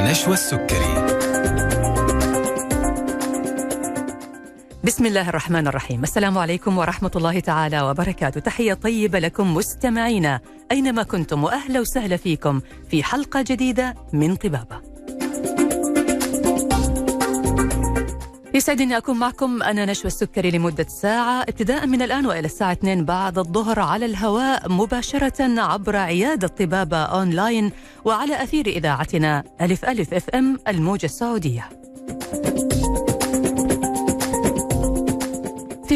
نشوى السكري. بسم الله الرحمن الرحيم. السلام عليكم ورحمة الله تعالى وبركاته. تحية طيبة لكم مستمعينا أينما كنتم وأهلا وسهلا فيكم في حلقة جديدة من طبابة. يسعدني أكون معكم. أنا نشوى السكري لمدة ساعة. ابتداء من الآن وإلى الساعة 2 بعد الظهر على الهواء مباشرة عبر عيادة طبابة أونلاين وعلى أثير إذاعتنا ألف ألف أف أم الموجة السعودية.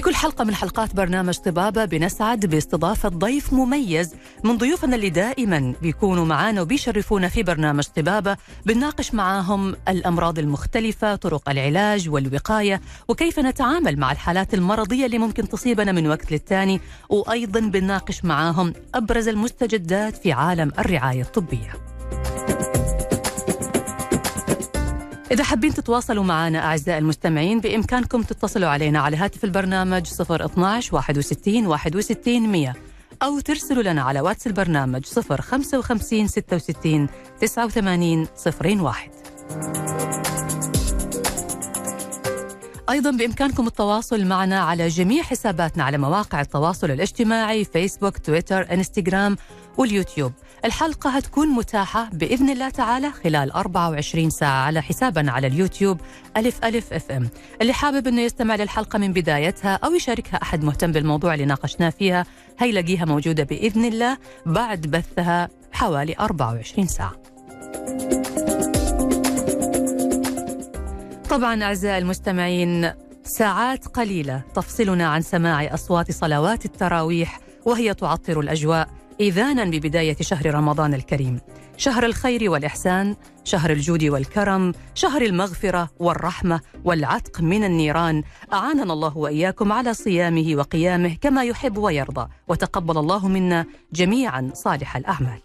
كل حلقة من حلقات برنامج طبابة بنسعد باستضافة ضيف مميز. من ضيوفنا اللي دائما بيكونوا معانا وبيشرفونا في برنامج طبابة بنناقش معاهم الأمراض المختلفة طرق العلاج والوقاية وكيف نتعامل مع الحالات المرضية اللي ممكن تصيبنا من وقت للتاني وأيضا بنناقش معاهم أبرز المستجدات في عالم الرعاية الطبية. إذا حابين تتواصلوا معنا أعزائي المستمعين بإمكانكم تتصلوا علينا على هاتف البرنامج 012 61 61 100 أو ترسلوا لنا على واتس البرنامج 055 66 89 01 أيضا بإمكانكم التواصل معنا على جميع حساباتنا على مواقع التواصل الاجتماعي فيسبوك تويتر إنستغرام واليوتيوب. الحلقة هتكون متاحة بإذن الله تعالى خلال 24 ساعة على حسابنا على اليوتيوب ألف ألف أف إم. اللي حابب أنه يستمع للحلقة من بدايتها أو يشاركها أحد مهتم بالموضوع اللي ناقشناه فيها هيلاقيها موجودة بإذن الله بعد بثها حوالي 24 ساعة. طبعا أعزائي المستمعين ساعات قليلة تفصلنا عن سماع أصوات صلوات التراويح وهي تعطر الأجواء. إذانا ببداية شهر رمضان الكريم. شهر الخير والإحسان شهر الجود والكرم شهر المغفرة والرحمة والعتق من النيران. أعاننا الله وإياكم على صيامه وقيامه كما يحب ويرضى وتقبل الله منا جميعا صالح الأعمال.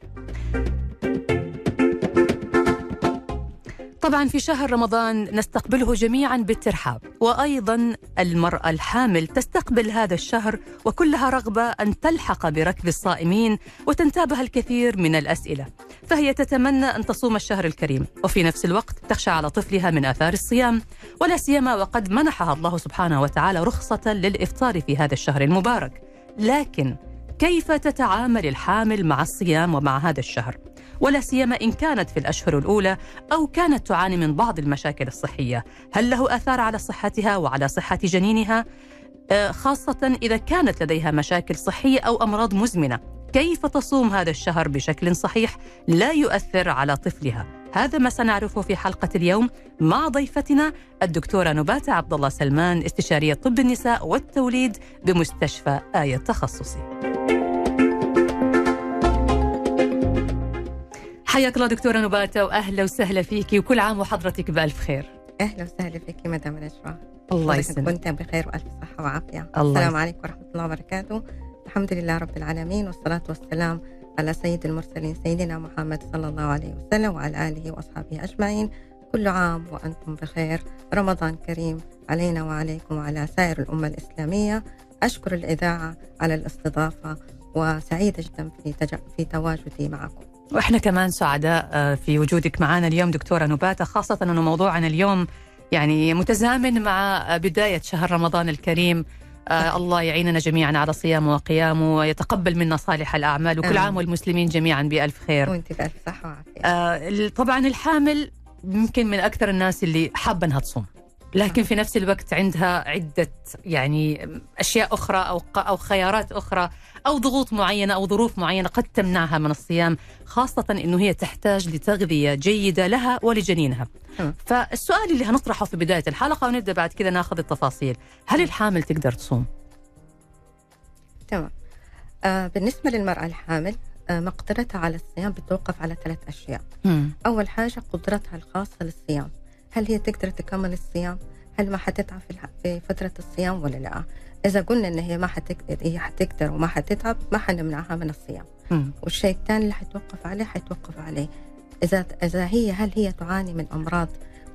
طبعا في شهر رمضان نستقبله جميعا بالترحاب وأيضا المرأة الحامل تستقبل هذا الشهر وكلها رغبة أن تلحق بركب الصائمين وتنتابها الكثير من الأسئلة. فهي تتمنى أن تصوم الشهر الكريم وفي نفس الوقت تخشى على طفلها من آثار الصيام ولا سيما وقد منحها الله سبحانه وتعالى رخصة للإفطار في هذا الشهر المبارك. لكن كيف تتعامل الحامل مع الصيام ومع هذا الشهر؟ ولا سيما إن كانت في الأشهر الأولى أو كانت تعاني من بعض المشاكل الصحية. هل له آثار على صحتها وعلى صحة جنينها؟ خاصة إذا كانت لديها مشاكل صحية أو أمراض مزمنة. كيف تصوم هذا الشهر بشكل صحيح لا يؤثر على طفلها؟ هذا ما سنعرفه في حلقة اليوم مع ضيفتنا الدكتورة نباتة عبد الله سلمان استشارية طب النساء والتوليد بمستشفى آية التخصصي حياك الله دكتورة نباتة وأهلا وسهلا فيكي وكل عام وحضرتك بألف خير. أهلا وسهلا فيك مدام نشوى الله يسلمك. كنت بخير وألف صحة وعافية. الله السلام. عليكم ورحمة الله وبركاته. الحمد لله رب العالمين والصلاة والسلام على سيد المرسلين سيدنا محمد صلى الله عليه وسلم وعلى آله وأصحابه أجمعين. كل عام وأنتم بخير. رمضان كريم علينا وعليكم وعلى سائر الأمة الإسلامية. أشكر الإذاعة على الاستضافة وسعيده جدا في تج... في تواجدي معكم. وإحنا كمان سعداء آه، في وجودك معنا اليوم دكتورة نباتة خاصة أنه موضوعنا اليوم يعني متزامن مع آه، بداية شهر رمضان الكريم. آه الله يعيننا جميعا على صيامه وقيامه ويتقبل منا صالح الأعمال وكل. عام والمسلمين جميعا بألف خير. وأنت بألف صحة وعافية. آه طبعا الحامل يمكن من أكثر الناس اللي حابة أنها تصوم. لكن في نفس الوقت عندها عدة يعني أشياء أخرى أو أو خيارات أخرى أو ضغوط معينة أو ظروف معينة قد تمنعها من الصيام خاصة أنه هي تحتاج لتغذية جيدة لها ولجنينها. فالسؤال اللي هنطرحه في بداية الحلقة ونبدأ بعد كذا ناخذ التفاصيل هل الحامل تقدر تصوم؟ تمام آه بالنسبة للمرأة الحامل آه مقدرتها على الصيام بتوقف على ثلاث أشياء مم. أول حاجة قدرتها الخاصة للصيام هل هي تقدر تكمل الصيام هل ما حتتعب في, فترة الصيام ولا لا إذا قلنا إن هي ما حتقدر هي حتقدر وما حتتعب ما حنمنعها من الصيام مم. والشيء الثاني اللي حيتوقف عليه حيتوقف عليه إذا إذا هي هل هي تعاني من أمراض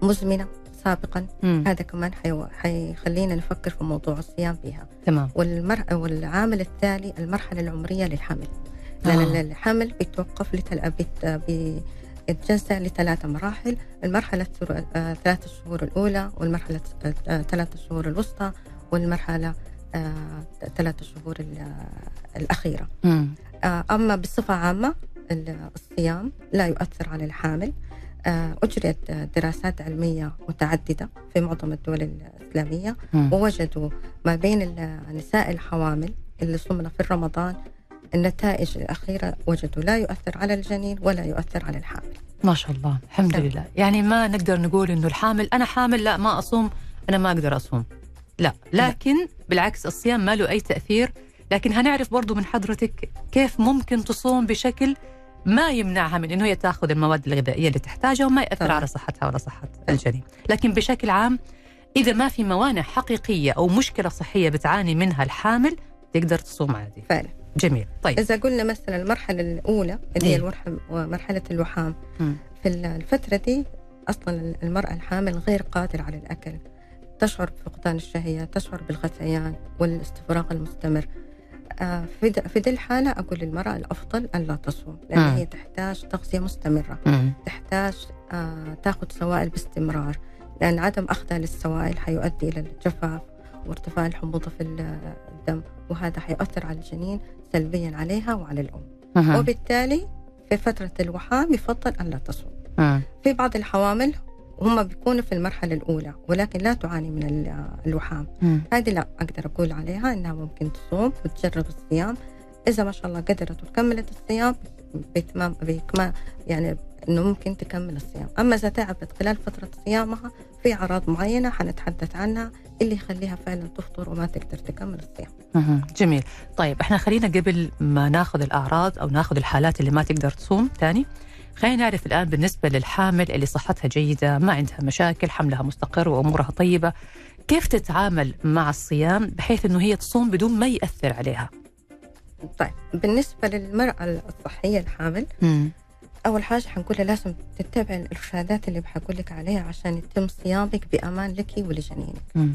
مزمنة سابقا مم. هذا كمان حيو... حيخلينا نفكر في موضوع الصيام فيها تمام والمرأة والعامل التالي المرحلة العمرية للحمل لأن آه. آه. الحمل بيتوقف لتل... بت... يتجزأ لثلاثة مراحل المرحلة آه، ثلاثة الشهور الأولى والمرحلة آه، ثلاثة الشهور الوسطى والمرحلة آه، ثلاثة الشهور الأخيرة. أما بصفة عامة الصيام لا يؤثر على الحامل. أجريت دراسات علمية متعددة في معظم الدول الإسلامية ووجدوا ما بين النساء الحوامل اللي صمنا في رمضان النتائج الأخيرة وجدوا لا يؤثر على الجنين ولا يؤثر على الحامل ما شاء الله الحمد نعم. لله يعني ما نقدر نقول إنه الحامل أنا حامل لا ما أصوم أنا ما أقدر أصوم لا لكن لا. بالعكس الصيام ما له أي تأثير لكن هنعرف برضو من حضرتك كيف ممكن تصوم بشكل ما يمنعها من إنه هي تأخذ المواد الغذائية اللي تحتاجها وما يأثر طبعا. على صحتها ولا صحة الجنين، لكن بشكل عام إذا ما في موانع حقيقية أو مشكلة صحية بتعاني منها الحامل تقدر تصوم عادي. فعلا. جميل. طيب. إذا قلنا مثلا المرحلة الأولى اللي هي إيه؟ مرحلة اللحام م. في الفترة دي أصلا المرأة الحامل غير قادرة على الأكل. تشعر بفقدان الشهية تشعر بالغثيان والاستفراغ المستمر. آه، في ذي الحالة أقول للمرأة الأفضل أن لا تصوم لأن هي تحتاج تغذية مستمرة. تحتاج آه، تأخذ سوائل باستمرار لأن عدم أخذها للسوائل حيؤدي إلى الجفاف وارتفاع الحموضة في الدم وهذا حيؤثر على الجنين. سلبيا عليها وعلى الأم. أه. وبالتالي في فترة الوحام يفضل أن لا تصوم. أه. في بعض الحوامل هم بيكونوا في المرحلة الأولى ولكن لا تعاني من الوحام هذه لا أقدر أقول عليها إنها ممكن تصوم وتجرب الصيام. إذا ما شاء الله قدرت وكملت الصيام بإتمام بإكمال يعني إنه ممكن تكمل الصيام، أما إذا تعبت خلال فترة صيامها في أعراض معينة حنتحدث عنها اللي يخليها فعلا تفطر وما تقدر تكمل الصيام. جميل، طيب إحنا خلينا قبل ما ناخذ الأعراض أو ناخذ الحالات اللي ما تقدر تصوم ثاني خلينا نعرف الآن بالنسبة للحامل اللي صحتها جيدة، ما عندها مشاكل، حملها مستقر وأمورها طيبة، كيف تتعامل مع الصيام بحيث إنه هي تصوم بدون ما يأثر عليها؟ طيب بالنسبة للمرأة الصحية الحامل م. أول حاجة حنقول لازم تتبع الإرشادات اللي بحقول لك عليها عشان يتم صيامك بأمان لك ولجنينك م.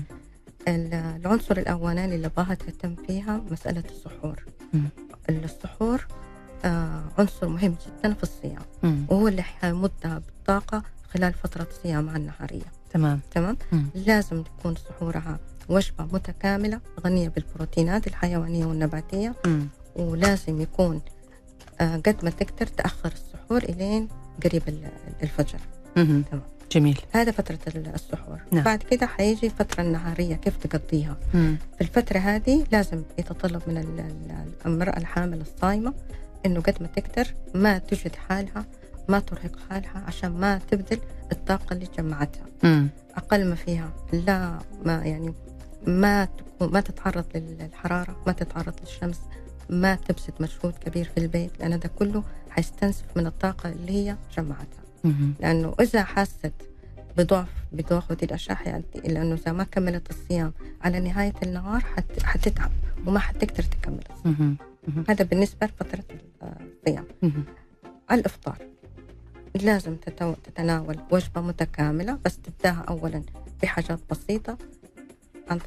العنصر الأولاني اللي ابغاها تهتم فيها مسألة السحور م. السحور آه عنصر مهم جدا في الصيام م. وهو اللي حيمدها بالطاقة خلال فترة صيامها النهارية تمام تمام م. لازم تكون سحورها وجبة متكاملة غنية بالبروتينات الحيوانية والنباتية م. ولازم يكون قد ما تقدر تأخر السحور إلين قريب الفجر. تمام. جميل. هذا فترة السحور. نعم. بعد كده حيجي الفترة النهارية كيف تقضيها؟ مم. في الفترة هذه لازم يتطلب من المرأة الحامل الصايمة إنه قد ما تقدر ما تجهد حالها ما ترهق حالها عشان ما تبذل الطاقة اللي جمعتها. مم. أقل ما فيها لا ما يعني ما ما تتعرض للحرارة ما تتعرض للشمس ما تبذل مجهود كبير في البيت لأن هذا كله حيستنزف من الطاقة اللي هي جمعتها. لأنه إذا حست بضعف بضعف ودي الأشياء حيأدي إلى أنه إذا ما كملت الصيام على نهاية النهار حت... حتتعب وما حتقدر تكمل الصيام. هذا بالنسبة لفترة الصيام. على الإفطار. لازم تتناول وجبة متكاملة بس تبدأها أولا بحاجات بسيطة.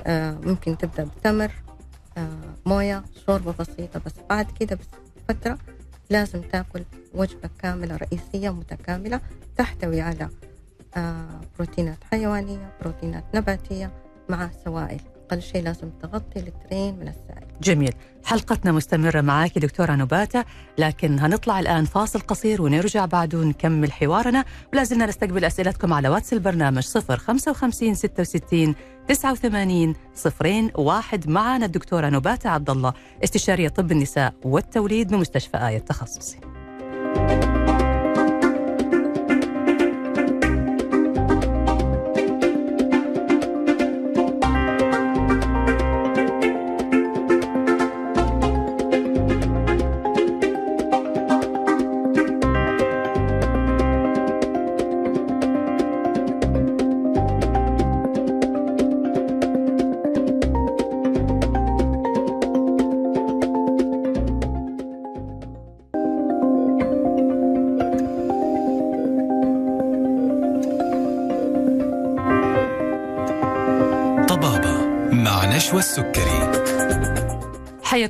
آه، ممكن تبدأ بتمر آه، موية شوربة بسيطة بس بعد كده بفترة لازم تاكل وجبة كاملة رئيسية متكاملة تحتوي على آه، بروتينات حيوانية بروتينات نباتية مع سوائل. أقل شيء لازم تغطي لترين من السائل. جميل. حلقتنا مستمرة معك دكتورة نباتة لكن هنطلع الآن فاصل قصير ونرجع بعد نكمل حوارنا. ولا زلنا نستقبل أسئلتكم على واتس البرنامج 055 66 89 صفرين واحد. معنا الدكتورة نباتة عبد الله استشارية طب النساء والتوليد بمستشفى آية التخصصي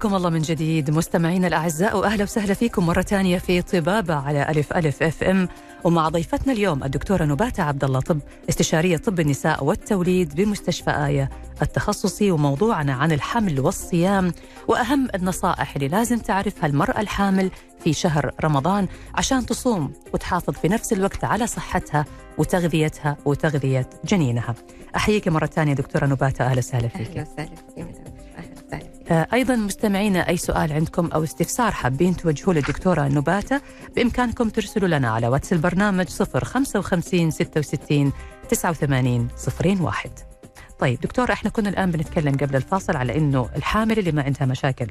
حياكم الله من جديد. مستمعينا الأعزاء وأهلا وسهلا فيكم مرة ثانية في طبابة على ألف ألف أف إم. ومع ضيفتنا اليوم الدكتورة نباتة عبد الله طب استشارية طب النساء والتوليد بمستشفى آية التخصصي وموضوعنا عن الحمل والصيام وأهم النصائح اللي لازم تعرفها المرأة الحامل في شهر رمضان عشان تصوم وتحافظ في نفس الوقت على صحتها وتغذيتها وتغذية جنينها. أحييك مرة ثانية دكتورة نباتة أهلا وسهلا فيك أهلا وسهلا فيك أيضا مستمعينا أي سؤال عندكم أو استفسار حابين توجهوه للدكتورة نباتة بإمكانكم ترسلوا لنا على واتس البرنامج 055 66 89 01 طيب دكتور إحنا كنا الآن بنتكلم قبل الفاصل على أنه الحامل اللي ما عندها مشاكل.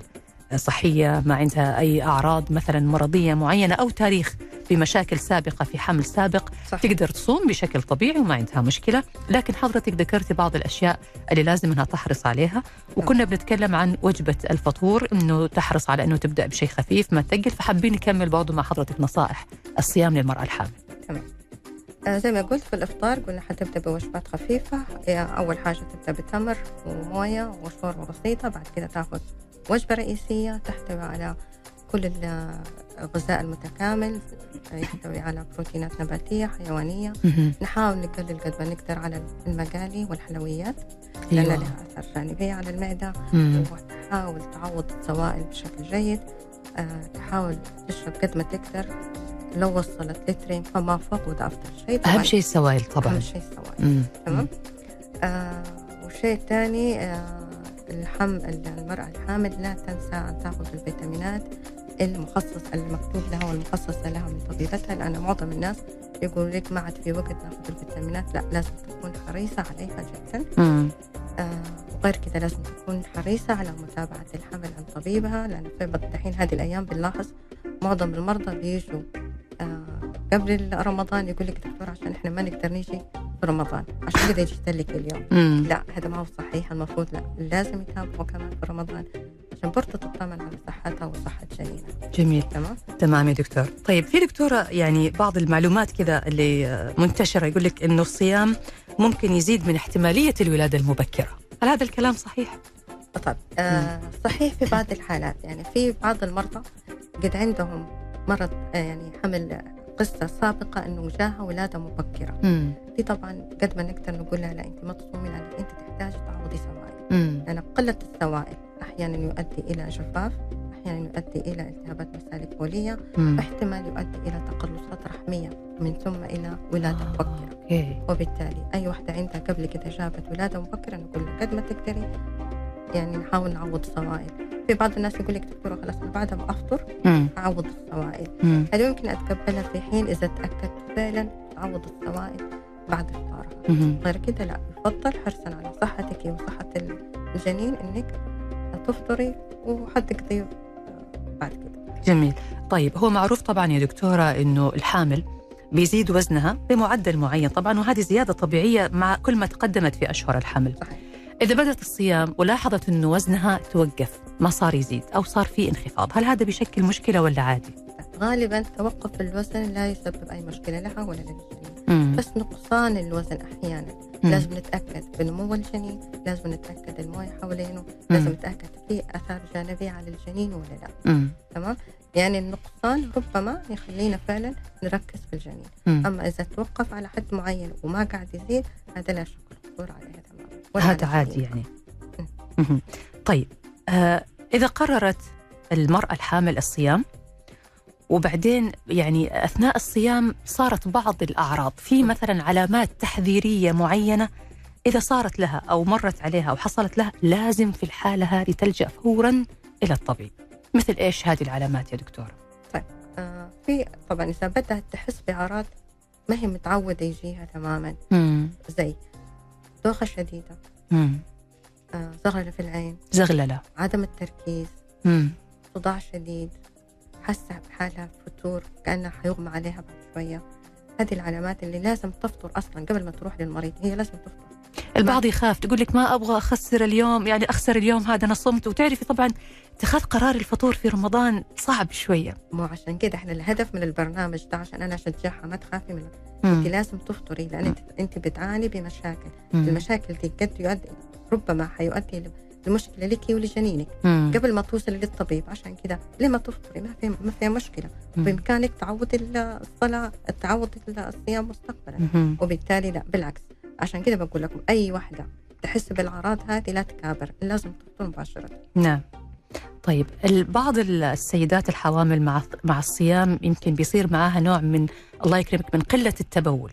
صحية ما عندها أي أعراض مثلا مرضية معينة أو تاريخ بمشاكل سابقة في حمل سابق صح. تقدر تصوم بشكل طبيعي وما عندها مشكلة. لكن حضرتك ذكرتي بعض الأشياء اللي لازم أنها تحرص عليها. وكنا بنتكلم عن وجبة الفطور أنه تحرص على أنه تبدأ بشيء خفيف ما تقل فحابين نكمل برضه مع حضرتك نصائح الصيام للمرأة الحامل. تمام. آه زي ما قلت في الإفطار قلنا حتبدأ بوجبات خفيفة. أول حاجة تبدأ بتمر وموية وشوربه بسيطة بعد كده تاخذ وجبة رئيسية تحتوي على كل الغذاء المتكامل يحتوي على بروتينات نباتية حيوانية. نحاول نقلل قد ما نقدر على المقالي والحلويات لأن أيوة. لها آثار جانبية على المعدة. وتحاول تعوض السوائل بشكل جيد. أه تحاول تشرب قد ما تقدر. لو وصلت لترين فما فوق وده أفضل شيء. أهم شيء السوائل طبعا. أهم شيء السوائل. تمام؟ آه والشيء الثاني آه الحمل المرأة الحامل لا تنسى أن تأخذ الفيتامينات المخصص المكتوب لها والمخصصة لها من طبيبتها لأن معظم الناس يقول لك ما عاد في وقت ناخذ الفيتامينات لا لازم تكون حريصة عليها جدا. آه وغير كذا لازم تكون حريصة على متابعة الحمل عند طبيبها لأن في الحين هذه الأيام بنلاحظ معظم المرضى بيجوا قبل رمضان يقول لك دكتور عشان إحنا ما نقدر نيجي في رمضان. عشان كذا يجي لك اليوم. مم. لا هذا ما هو صحيح المفروض لا. لازم يتابعوا كمان في رمضان عشان برضه تطمن على صحتها وصحة جنينها جميل. تمام؟ تمام يا دكتور. طيب في دكتورة يعني بعض المعلومات كذا اللي منتشرة يقول لك إنه الصيام ممكن يزيد من احتمالية الولادة المبكرة. هل هذا الكلام صحيح؟ طبعا آه صحيح في بعض الحالات. يعني في بعض المرضى قد عندهم مرض آه يعني حمل قصة سابقة أنه جاها ولادة مبكرة مم. دي طبعا قد ما نقدر نقول لها لا أنت ما تصومي لأنك أنت تحتاجي تعوضي سوائل لأن قلة السوائل أحيانا يؤدي إلى جفاف أحيانا يؤدي إلى التهابات مسالك بولية واحتمال يؤدي إلى تقلصات رحمية من ثم إلى ولادة آه. مبكرة أوكي. وبالتالي أي واحدة عندها قبل كده جابت ولادة مبكرة نقول لها قد ما تقدري يعني نحاول نعوض السوائل في بعض الناس يقول لك دكتورة خلاص أنا بعد ما افطر أعوض السوائل هل يمكن أتقبلها في حين إذا تأكدت فعلا تعوض السوائل بعد إفطارها؟ غير كده لا يفضل حرصا على صحتك وصحة الجنين إنك تفطري وحتقضي بعد كده. جميل. طيب هو معروف طبعا يا دكتورة إنه الحامل بيزيد وزنها بمعدل معين طبعا وهذه زيادة طبيعية مع كل ما تقدمت في أشهر الحمل. صحيح. إذا بدأت الصيام ولاحظت أنه وزنها توقف ما صار يزيد أو صار في انخفاض هل هذا بيشكل مشكلة ولا عادي؟ غالبا توقف الوزن لا يسبب أي مشكلة لها ولا للجنين بس نقصان الوزن أحيانا مم. لازم نتأكد بنمو الجنين لازم نتأكد الموية حوالينه لازم نتأكد في أثار جانبية على الجنين ولا لا مم. تمام يعني النقصان ربما يخلينا فعلا نركز في الجنين مم. أما إذا توقف على حد معين وما قاعد يزيد هذا لا شك الخطورة عليه هذا عادي يعني. طيب آه إذا قررت المرأة الحامل الصيام وبعدين يعني أثناء الصيام صارت بعض الأعراض في مثلا علامات تحذيرية معينة إذا صارت لها أو مرت عليها أو حصلت لها لازم في الحالة هذه تلجأ فورا إلى الطبيب. مثل إيش هذه العلامات يا دكتورة؟ طيب آه في طبعا إذا بدأت تحس بأعراض ما هي متعودة يجيها تماما. مم. زي دوخة شديدة. آه زغللة في العين. زغللة. عدم التركيز. مم. صداع شديد. حاسة بحالها فتور كأنها حيغمى عليها بعد شوية. هذه العلامات اللي لازم تفطر أصلا قبل ما تروح للمريض. هي لازم تفطر. البعض يخاف تقول لك ما أبغى أخسر اليوم يعني أخسر اليوم هذا أنا صمت. وتعرفي طبعا اتخاذ قرار الفطور في رمضان صعب شوية. مو عشان كده إحنا الهدف من البرنامج ده عشان أنا اشجعها ما تخافي من أنت لازم تفطري لأن انت أنت بتعاني بمشاكل. مم. المشاكل دي قد يؤدي ربما حيؤدي المشكلة لك ولجنينك. مم. قبل ما توصلي للطبيب عشان كذا لما تفطري؟ ما في ما فيها مشكلة. مم. بامكانك تعوض الصلاه تعوض الصيام مستقبلا. وبالتالي لا بالعكس. عشان كذا بقول لكم أي واحدة تحس بالأعراض هذه لا تكابر لازم تفطر مباشرة. نعم. طيب بعض السيدات الحوامل مع مع الصيام يمكن بيصير معاها نوع من الله يكرمك من قلة التبول.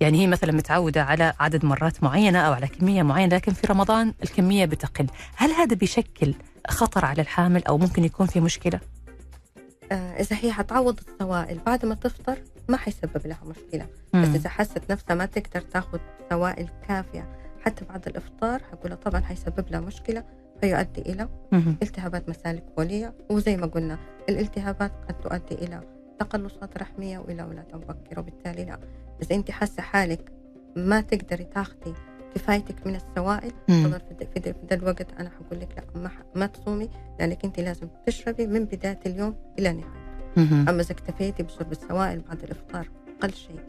يعني هي مثلا متعودة على عدد مرات معينة أو على كمية معينة لكن في رمضان الكمية بتقل. هل هذا بيشكل خطر على الحامل أو ممكن يكون في مشكلة؟ آه إذا هي حتعوض السوائل بعد ما تفطر ما حيسبب لها مشكلة مم. بس إذا حست نفسها ما تقدر تاخذ سوائل كافية حتى بعد الإفطار حقولها طبعا حيسبب لها مشكلة فيؤدي إلى مم. التهابات مسالك بوليه وزي ما قلنا الالتهابات قد تؤدي إلى تقلصات رحمية وإلى ولاده مبكره وبالتالي لا اذا أنت حاسة حالك ما تقدري تاخذي كفايتك من السوائل. طبعا في ده- في ده- في ده الوقت أنا حقول لك لا ما, ما تصومي لأنك أنت لازم تشربي من بداية اليوم إلى نهايته مم. أما إذا اكتفيتي بشرب السوائل بعد الإفطار أقل شيء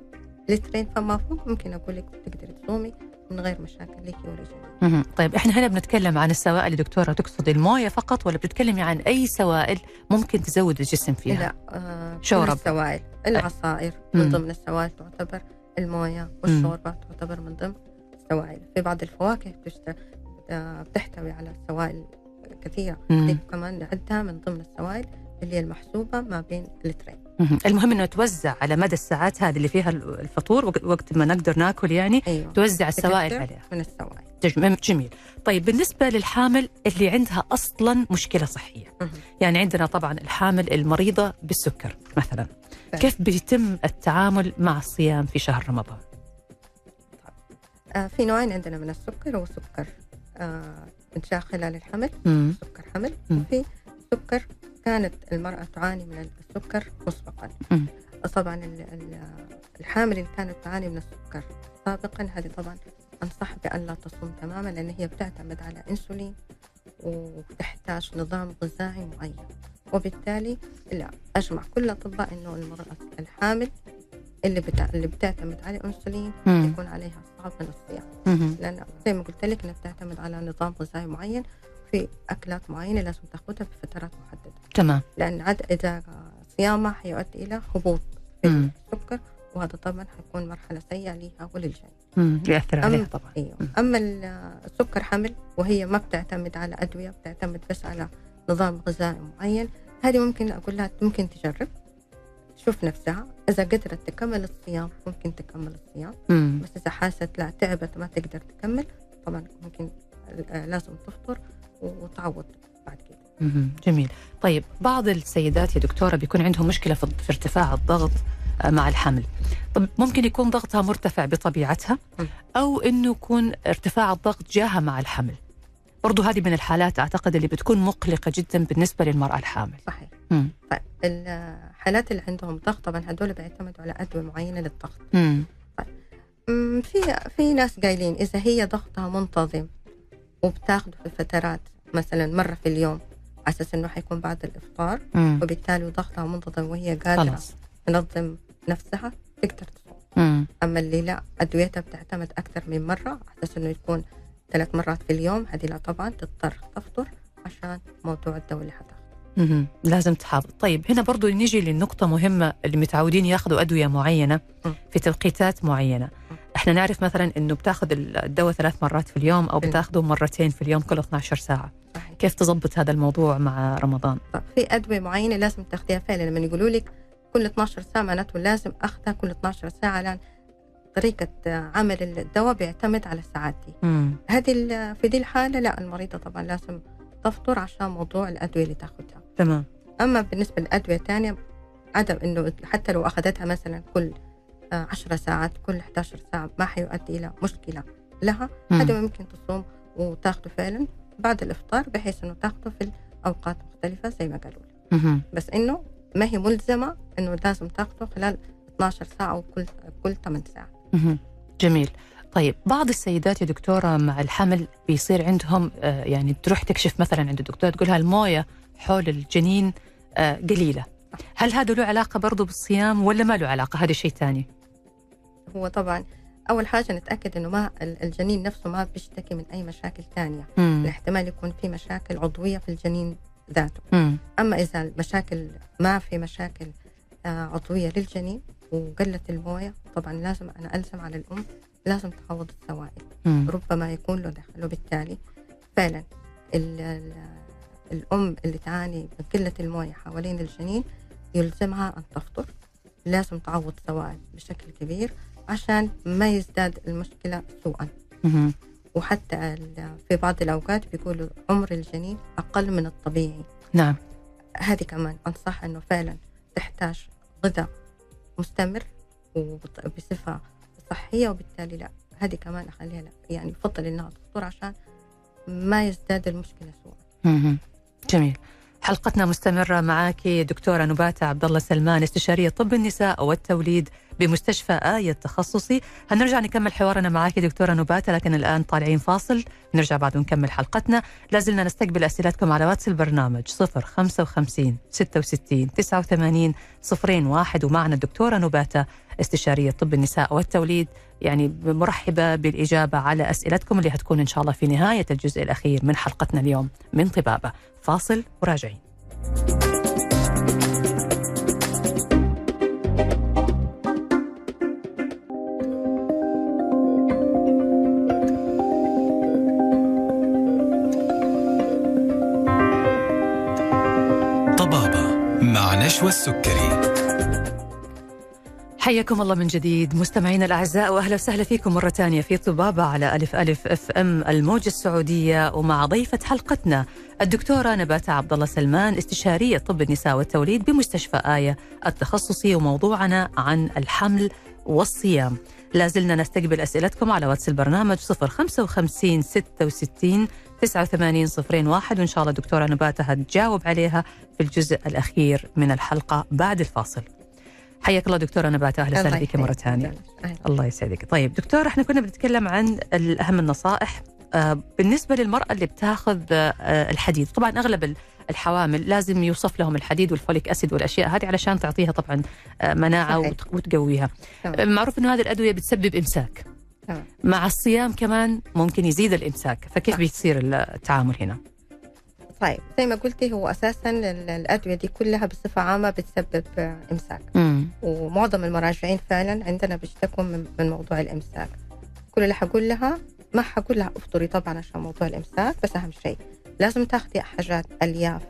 لترين فما فوق ممكن أقول لك تقدري تصومي من غير مشاكل لك ولجنين مهم. طيب إحنا هنا بنتكلم عن السوائل دكتورة تقصد الموية فقط ولا بتتكلمي عن أي سوائل ممكن تزود الجسم فيها؟ لا آه كل شوربة. السوائل العصائر. من ضمن السوائل تعتبر الموية والشوربة تعتبر من ضمن السوائل في بعض الفواكه بتشت... آه بتحتوي على سوائل كثيرة كمان نعدها من ضمن السوائل اللي هي المحسوبة ما بين اللترين مهم. المهم إنه توزع على مدى الساعات هذه اللي فيها الفطور وق- وقت ما نقدر ناكل يعني أيوه توزع السوائل عليها من السوائل جم- جميل طيب بالنسبة للحامل اللي عندها أصلا مشكلة صحية. يعني عندنا طبعا الحامل المريضة بالسكر مثلا فعلا. كيف بيتم التعامل مع الصيام في شهر رمضان آه في نوعين عندنا من السكر هو سكر آه انشاء خلال الحمل مم. سكر حمل مم. وفي سكر كانت المرأة تعاني من السكر مسبقا. طبعا ال- ال- الحامل اللي كانت تعاني من السكر سابقا هذه طبعا أنصح بأن لا تصوم تماما لأن هي بتعتمد على أنسولين وتحتاج نظام غذائي معين وبالتالي لا أجمع كل الأطباء إنه المرأة الحامل اللي بتع... اللي بتعتمد على مم. يكون عليها صعب من الصيام. لأن زي ما قلت لك إنها بتعتمد على نظام غذائي معين في أكلات معينة لازم تاخذها بفترات محددة. تمام. لأن عد إذا صيامها حيؤدي إلى هبوط في. السكر وهذا طبعا حيكون مرحلة سيئة ليها وللجنين. يأثر عليها طبعا. أيوه. مم. أما ال- السكر حمل وهي ما بتعتمد على أدوية بتعتمد بس على نظام غذائي معين هذه ممكن أقول لها ممكن تجرب. تشوف نفسها. إذا قدرت تكمل الصيام ممكن تكمل الصيام. مم. بس إذا حاست لا تعبت ما تقدر تكمل طبعا ممكن لازم تفطر. وتعوض بعد كده. جميل طيب بعض السيدات يا دكتورة بيكون عندهم مشكلة في ارتفاع الضغط آه، مع الحمل طب ممكن يكون ضغطها مرتفع بطبيعتها. أو أنه يكون ارتفاع الضغط جاها مع الحمل برضو هذه من الحالات أعتقد اللي بتكون مقلقة جدا بالنسبة للمرأة الحامل صحيح مم. طيب الحالات اللي عندهم ضغط طبعا هذول بيعتمدوا على أدوية معينة للضغط مم. أمم، في في ناس قايلين إذا هي ضغطها منتظم وبتاخده في فترات مثلا مرة في اليوم على أساس إنه حيكون بعد الإفطار. مم. وبالتالي ضغطها منتظم وهي قادرة خلاص. تنظم نفسها تقدر تصوم. أما اللي لا أدويتها بتعتمد أكثر من مرة على أساس إنه يكون ثلاث مرات في اليوم. هذه لا طبعا تضطر تفطر عشان موضوع الدواء اللي حتاخذه لازم تحافظ. طيب هنا برضو نيجي للنقطة مهمة اللي متعودين ياخذوا أدوية معينة. في توقيتات معينة. إحنا نعرف مثلا إنه بتاخذ الدواء ثلاث مرات في اليوم أو م. بتاخذه مرتين في اليوم كل 12 ساعة. صحيح. كيف تضبط هذا الموضوع مع رمضان؟ طب في أدوية معينة لازم تاخذيها فعلا. لما يقولوا لك كل 12 ساعة معناته لازم أخذها كل 12 ساعة لأن طريقة عمل الدواء بيعتمد على مم. هذه في دي الحالة لا المريضة طبعا لازم تفطر عشان موضوع الأدوية اللي تاخذها. تمام أما بالنسبة للادويه الثانية عدم إنه حتى لو أخذتها مثلا كل آه، 10 ساعات كل 11 ساعة ما حيؤدي إلى مشكلة لها. هذا ممكن تصوم وتاخذه فعلا بعد الإفطار بحيث إنه تاخذه في اوقات مختلفة زي ما قالوا لي. بس إنه ما هي ملزمة إنه لازم تاخذه خلال 12 ساعة أو كل كل 8 ساعات. جميل طيب بعض السيدات يا دكتورة مع الحمل بيصير عندهم آه، يعني تروح تكشف مثلا عند الدكتور تقولها الموية حول الجنين آه، قليلة هل هذا له علاقة برضو بالصيام ولا ما له علاقة هذا شيء ثاني هو طبعا أول حاجة نتأكد إنه ما ال- الجنين نفسه ما بيشتكي من أي مشاكل ثانية مم. الاحتمال يكون في مشاكل عضوية في الجنين ذاته مم. أما إذا المشاكل ما في مشاكل آه، عضوية للجنين وقلت الموية طبعا لازم أنا ألزم على الأم لازم تحوض السوائل مم. ربما يكون له دخل وبالتالي فعلا ال ال الأم اللي تعاني من قلة الموية حوالين الجنين يلزمها أن تفطر. لازم تعوض سوائل بشكل كبير عشان ما يزداد المشكلة سوءا. وحتى في بعض الأوقات بيقولوا عمر الجنين أقل من الطبيعي. نعم. هذه كمان أنصح إنه فعلا تحتاج غذاء مستمر بصفة صحية وبالتالي لا. هذه كمان أخليها لا يعني يفضل إنها تفطر عشان ما يزداد المشكلة سوءا. جميل. حلقتنا مستمرة معك دكتورة نباتة عبد الله سلمان استشارية طب النساء والتوليد بمستشفى آية التخصصي. هنرجع نكمل حوارنا معك دكتورة نباتة لكن الآن طالعين فاصل. نرجع بعد ونكمل حلقتنا. لازلنا نستقبل أسئلتكم على واتس البرنامج 055 66 89 01 ومعنا الدكتورة نباتة استشارية طب النساء والتوليد. يعني مرحبة بالإجابة على أسئلتكم اللي هتكون إن شاء الله في نهاية الجزء الأخير من حلقتنا اليوم من طبابة. فاصل وراجعين. طبابة مع نشوى السكري. حياكم الله من جديد مستمعينا الأعزاء وأهلا وسهلا فيكم مرة ثانية في طبابة على ألف ألف FM الموجة السعودية ومع ضيفة حلقتنا الدكتورة نباتة عبد الله سلمان استشارية طب النساء والتوليد بمستشفى آية التخصصي وموضوعنا عن الحمل والصيام. لازلنا نستقبل أسئلتكم على واتس البرنامج 055 66 89 01 وإن شاء الله دكتورة نباتة هتجاوب عليها في الجزء الأخير من الحلقة بعد الفاصل. حياك الله دكتورة نباتة أهلا وسهلا بك مرة. ثانية. الله يسعدك طيب دكتور إحنا كنا بنتكلم عن أهم النصائح آه، بالنسبة للمرأة اللي بتاخذ آه، الحديد طبعا أغلب ال- الحوامل لازم يوصف لهم الحديد والفوليك أسيد والأشياء هذه علشان تعطيها طبعا آه، مناعة صحيح. وت- وتقويها. آه، معروف إنه هذه الأدوية بتسبب إمساك تمام. مع الصيام كمان ممكن يزيد الإمساك فكيف. بيصير التعامل هنا طيب زي ما قلتي هو أساسا ال- الأدوية دي كلها بصفة عامة بتسبب إمساك. امم ومعظم المراجعين فعلا عندنا بيشتكوا من, من موضوع الإمساك. كل اللي حقول لها ما حقول لها أفطري طبعا عشان موضوع الإمساك بس أهم شيء لازم تاخذي حاجات ألياف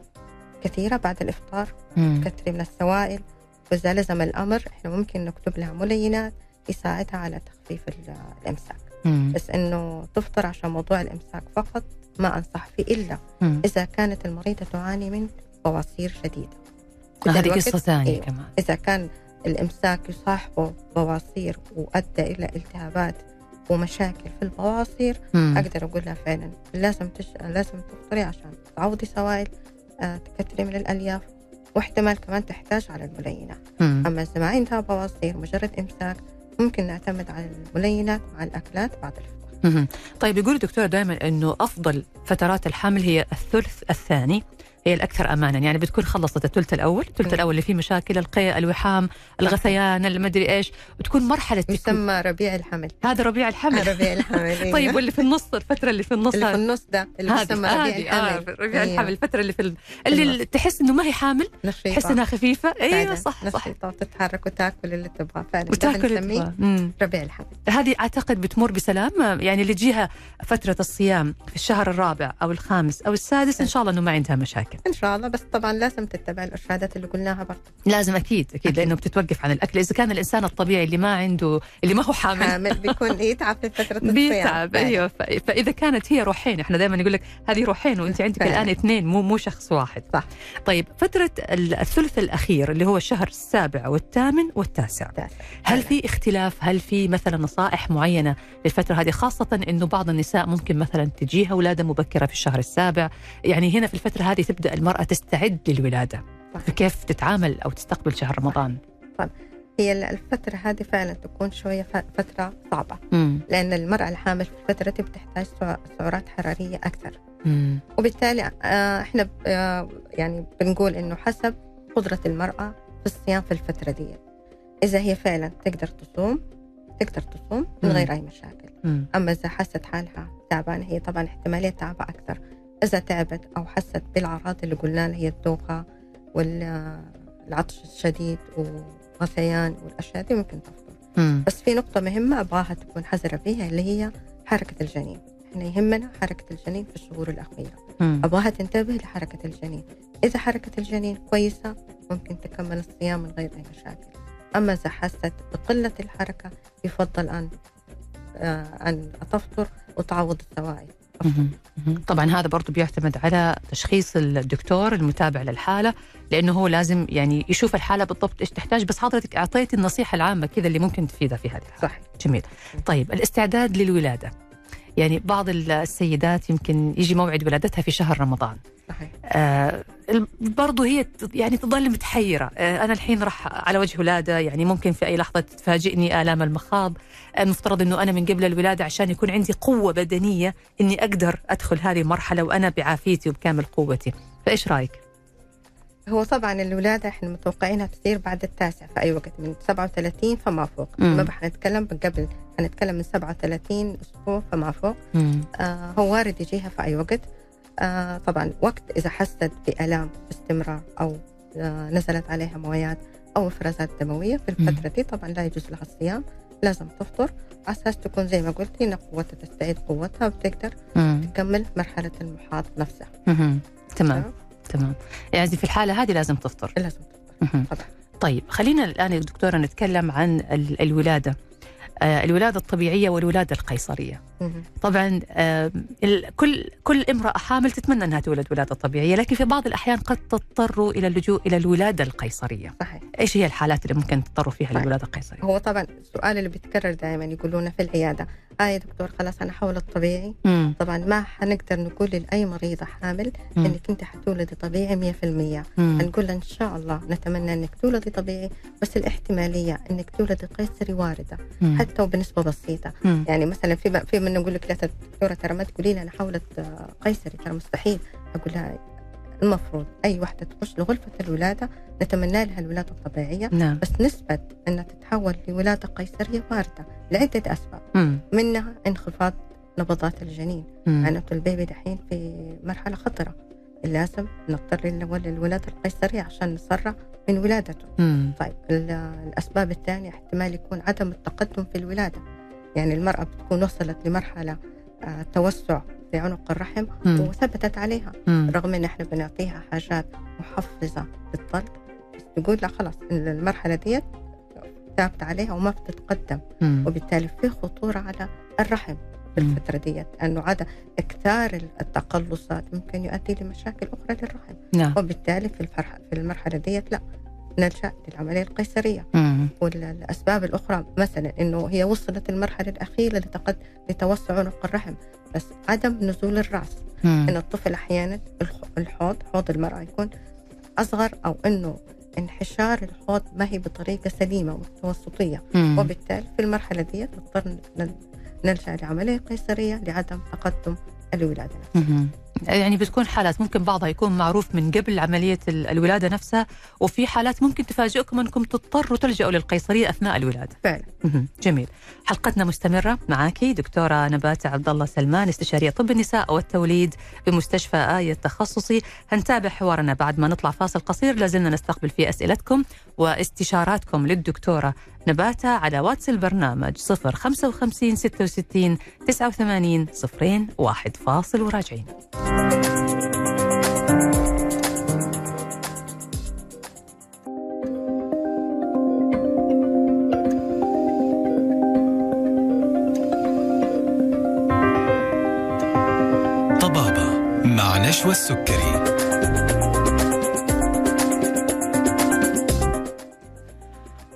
كثيرة بعد الإفطار كثري من السوائل وإذا لزم الأمر إحنا ممكن نكتب لها ملينات يساعدها على تخفيف ال- الإمساك. بس إنه تفطر عشان موضوع الإمساك فقط ما أنصح فيه إلا إذا كانت المريضة تعاني من بواسير ذا هذه قصة ثانية أيوة. كمان إذا كان الإمساك يصاحبه بواسير وأدى إلى التهابات ومشاكل في البواسير مم. أقدر أقول لها فعلا لازم تش... لازم تفطري عشان تعوضي سوائل آه، تكتري من الألياف واحتمال كمان تحتاج على الملينات مم. أما إذا ما عندها بواسير مجرد إمساك ممكن نعتمد على الملينات مع الأكلات بعد الفطور. طيب يقول الدكتور دائما إنه أفضل فترات الحمل هي الثلث الثاني. هي الأكثر امانا. يعني بتكون خلصت الثلث الأول الثلث. الأول اللي فيه مشاكل القيء الوحام الغثيان المدري إيش. وتكون مرحلة يسمى ربيع الحمل. هذا ربيع الحمل. ربيع الحمل أيوة. طيب واللي في النص الفترة اللي في النص اللي في النص ده اللي يسمى ربيع هذه. آه الحمل ربيع أيوة. الحمل الفترة اللي في ال... اللي تحس إنه ما هي حامل نشيطة. تحس إنها خفيفة. أيوه. صح صح. وتتحرك وتاكل اللي تبغاه. فعلا. وتاكل. ربيع الحمل. هذه أعتقد بتمر بسلام يعني اللي تجيها فترة الصيام في الشهر الرابع أو الخامس أو السادس إن شاء الله إنه ما عندها مشاكل. إن شاء الله بس طبعا لازم تتبع الإرشادات اللي قلناها برضه لازم أكيد أكيد لأنه بتتوقف عن الأكل إذا كان الإنسان الطبيعي اللي ما عنده اللي ما هو حامل حامل بيكون يتعب في فترة الصيام بيتعب. أيوه فإذا كانت هي روحين إحنا دائما نقول لك هذه روحين وأنت عندك فعلاً. الآن اثنين مو مو شخص واحد صح. طيب فترة ال- الثلث الأخير اللي هو الشهر السابع والثامن والتاسع التاسع. هل. في اختلاف هل في مثلا نصائح معينة للفترة هذه خاصة إنه بعض النساء ممكن مثلا تجيها ولاده مبكرة في الشهر السابع يعني هنا في الفترة هذه تبدأ المرأة تستعد للولادة. صح. فكيف تتعامل أو تستقبل شهر رمضان؟ هي ال- الفترة هذه فعلا تكون شوية ف- فترة صعبة. امم لأن المرأة الحامل في الفترة دي بتحتاج سع- سعرات حرارية أكثر. امم وبالتالي آه، إحنا آه، يعني بنقول إنه حسب قدرة المرأة في الصيام في الفترة دي. إذا هي فعلا تقدر تصوم تقدر تصوم من مم. غير أي مشاكل. مم. أما إذا حست حالها تعبانة هي طبعا احتمالية تعبها أكثر. إذا تعبت أو حست بالأعراض اللي قلنا لها هي الدوخة والعطش الشديد وغثيان والأشياء دي ممكن تفطر مم. بس في نقطة مهمة أبغاها تكون حذرة فيها اللي هي حركة الجنين إحنا يهمنا حركة الجنين في الشهور الأخيرة مم. أبغاها تنتبه لحركة الجنين إذا حركة الجنين كويسة ممكن تكمل الصيام من غير أي مشاكل أما إذا حست بقلة الحركة يفضل أن آه، أن تفطر وتعوض السوائل. طبعا هذا برضو بيعتمد على تشخيص الدكتور المتابع للحالة لأنه هو لازم يعني يشوف الحالة بالضبط إيش تحتاج بس حضرتك أعطيتي النصيحة العامة كذا اللي ممكن تفيدها في هذه الحالة. صح جميل. طيب الاستعداد للولادة. يعني بعض السيدات يمكن يجي موعد ولادتها في شهر رمضان. صحيح. آه برضو هي يعني تظل متحيرة آه أنا الحين راح على وجه ولادة يعني ممكن في أي لحظة تفاجئني آلام المخاض المفترض أنه أنا من قبل الولادة عشان يكون عندي قوة بدنية أني أقدر أدخل هذه المرحلة وأنا بعافيتي وبكامل قوتي فإيش رأيك؟ هو طبعا الولادة إحنا متوقعينها تصير بعد التاسع في أي وقت من 37 فما فوق مم. ما حنتكلم من قبل حنتكلم من 37 أسبوع فما فوق مم. آه هو وارد يجيها في أي وقت آه طبعا وقت إذا حست بآلام باستمرار أو آه نزلت عليها مويات أو افرازات دموية في الفترة دي طبعا لا يجوز لها الصيام لازم تفطر. على أساس تكون زي ما قلتي إن قوتها تستعيد قوتها وتقدر. تكمل مرحلة المحاض نفسها. مم. تمام. تمام؟ يعني في الحالة هذه لازم تفطر. لازم تفطر. طبعا طيب خلينا الآن يا دكتورة نتكلم عن ال- الولادة. آه، الولادة الطبيعية والولادة القيصرية. مهم. طبعا كل كل امرأة حامل تتمنى أنها تولد ولادة طبيعية لكن في بعض الأحيان قد تضطر إلى اللجوء إلى الولادة القيصرية صحيح إيش هي الحالات اللي ممكن تضطروا فيها طيب. للولادة القيصرية هو طبعا السؤال اللي بيتكرر دائما يقولون في العيادة آه يا دكتور خلاص أنا حولت طبيعي مم. طبعا ما حنقدر نقول لأي مريضه حامل مم. إنك أنت حتولدي طبيعي 100% مم. نقول لها إن شاء الله نتمنى إنك تولدي طبيعي بس الاحتمالية إنك تولدي قيصري واردة مم. حتى وبنسبة بسيطة مم. يعني مثلا في في من نقول لك لا دكتوره ترى ما تقولي لي أنا حولت آه، قيصري ترى مستحيل أقول لها المفروض أي وحده تخش لغرفة الولادة نتمنى لها الولادة الطبيعية. نعم. بس نسبة أنها تتحول لولادة قيصرية واردة لعدة أسباب. مم. منها انخفاض نبضات الجنين. معناته البيبي دحين في مرحلة خطرة. لازم نضطر للو- للولادة القيصرية عشان نسرع من ولادته. مم. طيب ال- الأسباب الثانية احتمال يكون عدم التقدم في الولادة. يعني المرأة بتكون وصلت لمرحلة آه، توسع في عنق الرحم مم. وثبتت عليها مم. رغم إن إحنا بنعطيها حاجات محفزة للطلق بس تقول لا خلاص المرحلة ديت ثابت عليها وما بتتقدم مم. وبالتالي في خطورة على الرحم في مم. الفترة ديت انه عدم إكثار التقلصات ممكن يؤدي لمشاكل أخرى للرحم نعم وبالتالي في الفرح في المرحلة ديت لا نلجا للعملية القيصرية. والأسباب الأخرى مثلا إنه هي وصلت المرحله الأخيرة لتقد... لتوسع عنق الرحم بس عدم نزول الرأس. إن الطفل أحيانا الح- الحوض حوض المرأة يكون أصغر أو إنه انحشار الحوض ما هي بطريقة سليمة ومتوسطية. وبالتالي في المرحلة دي نضطر نلجأ لعملية قيصرية لعدم تقدم الولادة نفسها. يعني بتكون حالات ممكن بعضها يكون معروف من قبل عملية ال- الولادة نفسها وفي حالات ممكن تفاجئكم أنكم تضطروا تلجأوا للقيصرية أثناء الولادة. فعلا. جميل. حلقتنا مستمرة معاكي دكتورة نبات عبد الله سلمان استشارية طب النساء والتوليد بمستشفى آية التخصصي هنتابع حوارنا بعد ما نطلع فاصل قصير لازلنا نستقبل فيه أسئلتكم واستشاراتكم للدكتورة نباتة على واتس البرنامج 055 66 89 صفرين واحد فاصل وراجعين. طبابة مع نشوى السكري.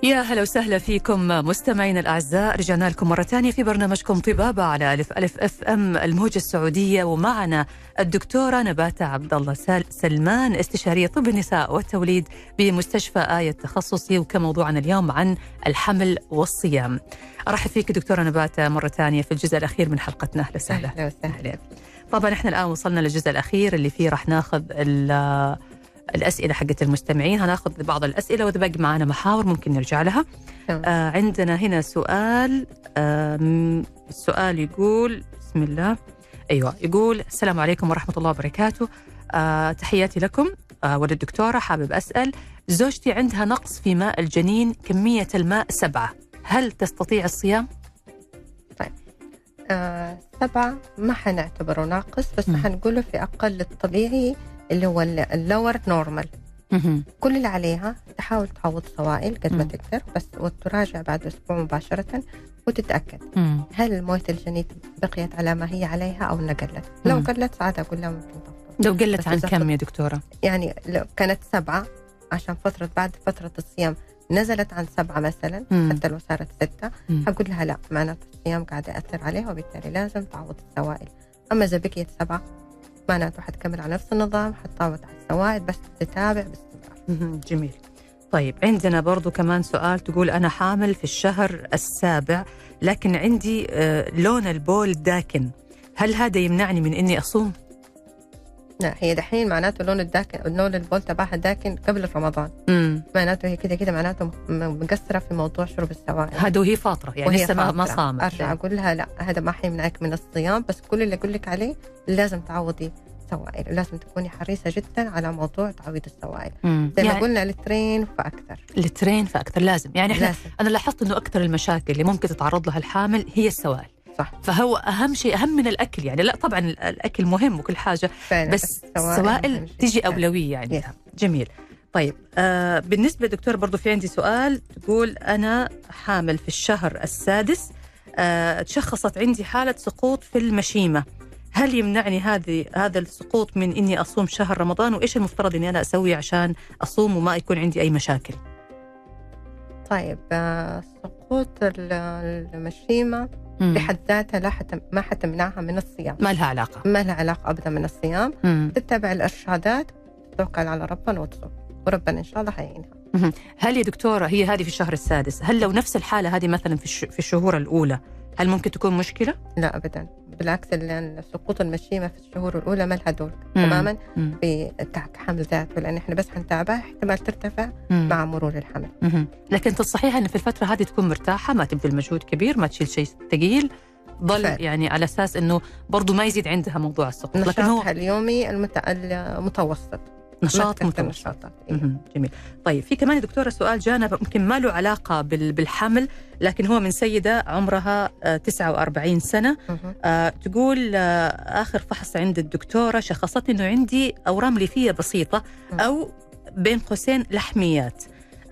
يا هلا وسهلا فيكم مستمعينا الأعزاء رجعنا لكم مرة ثانية في برنامجكم طبابة على ألف ألف أف أم الموجة السعودية ومعنا الدكتورة نباتة عبد الله سلمان استشارية طب النساء والتوليد بمستشفى آية التخصصي وكموضوعنا اليوم عن الحمل والصيام. أرحب فيك دكتورة نباتة مرة ثانية في الجزء الأخير من حلقتنا أهلا وسهلا. أهلا وسهلا طبعا إحنا الآن وصلنا للجزء الأخير اللي فيه راح ناخذ الأسئلة حقت المستمعين. هناخذ بعض الأسئلة وإذا باقي معنا محاور ممكن نرجع لها. آه عندنا هنا سؤال آه السؤال يقول بسم الله. أيوه يقول السلام عليكم ورحمة الله وبركاته. آه تحياتي لكم. آه وللدكتوره حابب أسأل زوجتي عندها نقص في ماء الجنين كمية الماء سبعة. هل تستطيع الصيام؟ آه سبعة ما حنعتبره ناقص بس. حنقوله في أقل الطبيعي اللي هو ال lower normal كل اللي عليها تحاول تعوض سوائل قد ما. تقدر بس وتراجع بعد أسبوع مباشرة وتتأكد مم. هل موية الجنين بقيت على ما هي عليها أو إنها قلت لو. قلت ساعتها أقول لها ممكن تفضل لو قلت عن كم يا دكتورة؟ يعني لو كانت سبعة عشان فترة بعد فترة الصيام نزلت عن سبعة مثلا مم. حتى لو صارت ستة. حقول لها لا معناته الصيام قاعد يأثر عليها وبالتالي لازم تعوض السوائل أما إذا بقيت سبعة معناته حتكمل على نفس النظام حتعوض على السوائل بس تتابع باستمرار. جميل طيب عندنا برضو كمان سؤال تقول أنا حامل في الشهر السابع لكن عندي آه، لون البول داكن هل هذا يمنعني من إني أصوم؟ لا هي دحين معناته لون الداكن لون البول تبعها داكن قبل رمضان. مم. معناته هي كده كده معناته م- مقصرة في موضوع شرب السوائل. هذا وهي فاطرة يعني وهي لسه ما. صامت. أرجع أقول لها لا هذا ما حيمنعك من الصيام بس كل اللي أقول لك عليه لازم تعوضي سوائل لازم تكوني حريصة جدا على موضوع تعويض السوائل. مم. زي ما يعني قلنا لترين فاكثر الترين فأكثر لازم. يعني إحنا لازم. أنا لاحظت إنه أكثر المشاكل اللي ممكن تتعرض لها الحامل هي السوائل. صح. فهو أهم شيء أهم من الأكل يعني. لا طبعا ال- الأكل مهم وكل حاجة فعلا بس السوائل شيء. تيجي أولوية يعني. Yes. جميل. طيب آه بالنسبة دكتور برضو في عندي سؤال تقول أنا حامل في الشهر السادس آه تشخصت عندي حالة سقوط في المشيمة. هل يمنعني هذه هذا السقوط من إني أصوم شهر رمضان؟ وإيش المفترض إني أنا أسوي عشان أصوم وما يكون عندي أي مشاكل؟ طيب آه، سقوط ال- المشيمه بحد ذاتها لا حتم ما حتمنعها من الصيام. ما لها علاقة. ما لها علاقة ابدا من الصيام. مم. تتبع الإرشادات توكل على ربنا وتصوم وربنا إن شاء الله حيعينها هل يا دكتورة هي هذه في الشهر السادس هل لو نفس الحالة هذه مثلا في الش- في الشهور الأولى هل ممكن تكون مشكلة؟ لا ابدا بالعكس ال- سقوط المشيمه في الشهور الأولى ما لها دور مم. تماما مم. في حمل ذاته لأن إحنا بس حنتابع احتمال ترتفع مم. مع مرور الحمل مهم. لكن تصحيح إن في الفترة هذه تكون مرتاحة ما تبذل مجهود كبير ما تشيل شيء ثقيل ضل فعلا. يعني على أساس إنه برضو ما يزيد عندها موضوع السقط لكن هو نشاطها اليومي المت... المتوسط نشاط متوسط إيه. جميل. طيب في كمان دكتورة سؤال جانا ممكن ما له علاقة بال- بالحمل لكن هو من سيدة عمرها آه، 49 سنة. مهم. آه، تقول آه، آخر فحص عند الدكتورة شخصتني إنه عندي أورام ليفية بسيطة. أو بين قوسين لحميات.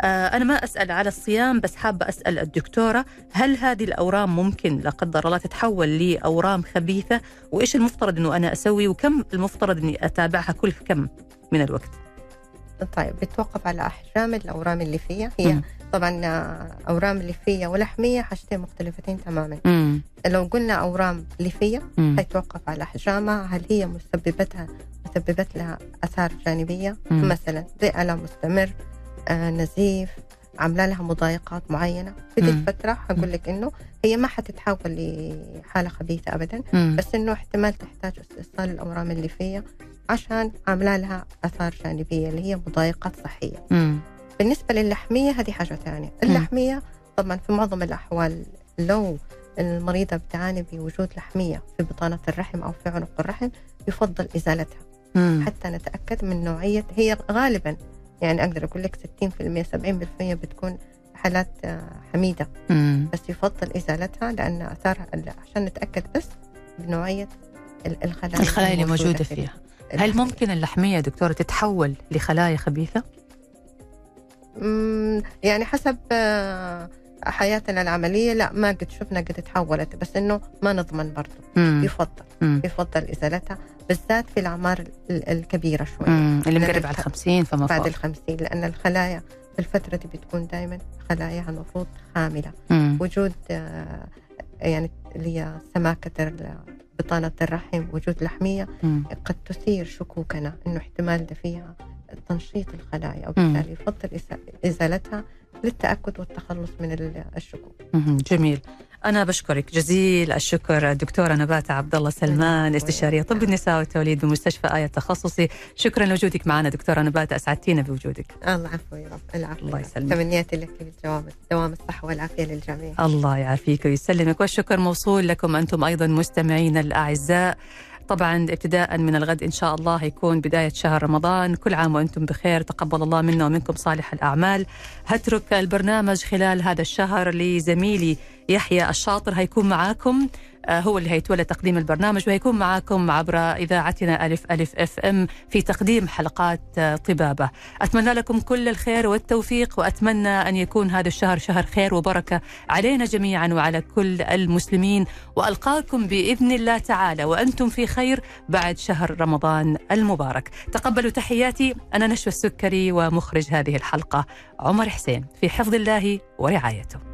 آه، أنا ما أسأل على الصيام بس حابة أسأل الدكتورة هل هذه الأورام ممكن لا قدر الله تتحول لأورام خبيثة؟ وإيش المفترض إنه أنا أسوي؟ وكم المفترض إني أتابعها؟ كل كم؟ من الوقت طيب بتوقف على احجام الأورام الليفيه هي مم. طبعا أورام ليفيه ولحمية حاجتين مختلفتين تماما مم. لو قلنا أورام ليفيه. حيتوقف على احجامها هل هي مسببتها مسببت لها آثار جانبية مم. مثلا زي الم مستمر آه نزيف عاملة لها مضايقات معينة في دي. الفترة حقول لك إنه هي ما حتتحول لحالة خبيثة ابدا مم. بس إنه احتمال تحتاج استئصال الأورام الليفيه عشان عاملة لها أثار جانبية اللي هي مضايقات صحية مم. بالنسبة للحمية هذه حاجة ثانية اللحمية طبعا في معظم الأحوال لو المريضة بتعاني بوجود لحمية في بطانة الرحم أو في عنق الرحم يفضل إزالتها مم. حتى نتأكد من نوعية هي غالبا يعني أقدر أقول لك 60% 70% بتكون حالات آه، حميدة مم. بس يفضل إزالتها لأن أثارها عشان نتأكد بس بنوعية ال- الخلايا الخلايا اللي موجودة في فيها هل. ممكن اللحمية يا دكتورة تتحول لخلايا خبيثة؟ مم، يعني حسب آه، حياتنا العملية لا ما قد شفنا قد تحولت بس إنه ما نضمن برضه. يفضل مم. يفضل إزالتها بالذات في الأعمار ال- الكبيرة شوي مم. اللي مقرب على الخ- الخمسين فما بعد الخمسين لأن الخلايا في الفترة دي بتكون دائما خلاياها المفروض خاملة مم. وجود آه، يعني اللي هي سماكة ال- بطانة الرحم وجود لحمية مم. قد تثير شكوكنا إنه احتمال ده فيها تنشيط الخلايا وبالتالي يفضل إزالتها للتأكد والتخلص من ال- الشكوك. جميل أنا بشكرك جزيل الشكر الدكتورة نبات عبد الله سلمان استشارية طب النساء والتوليد بمستشفى آية التخصصي شكرا لوجودك معنا دكتورة نبات أسعدتينا بوجودك. الله عفو يا رب. العفو الله. يسلمك. تمنياتي لك بالدوام دوام الصحة والعافية للجميع. الله يعافيك ويسلمك. والشكر موصول لكم أنتم أيضا مستمعين الأعزاء. طبعا ابتداء من الغد إن شاء الله يكون بداية شهر رمضان. كل عام وأنتم بخير. تقبل الله منا ومنكم صالح الأعمال. هترك البرنامج خلال هذا الشهر لزميلي يحيى الشاطر. هيكون معاكم. هو اللي هيتولى تقديم البرنامج وهيكون معاكم عبر إذاعتنا ألف ألف أف أم في تقديم حلقات آه، طبابة. أتمنى لكم كل الخير والتوفيق وأتمنى أن يكون هذا الشهر شهر خير وبركة علينا جميعا وعلى كل المسلمين. وألقاكم بإذن الله تعالى وأنتم في خير بعد شهر رمضان المبارك. تقبلوا تحياتي أنا نشوى السكري ومخرج هذه الحلقة عمر حسين في حفظ الله ورعايته.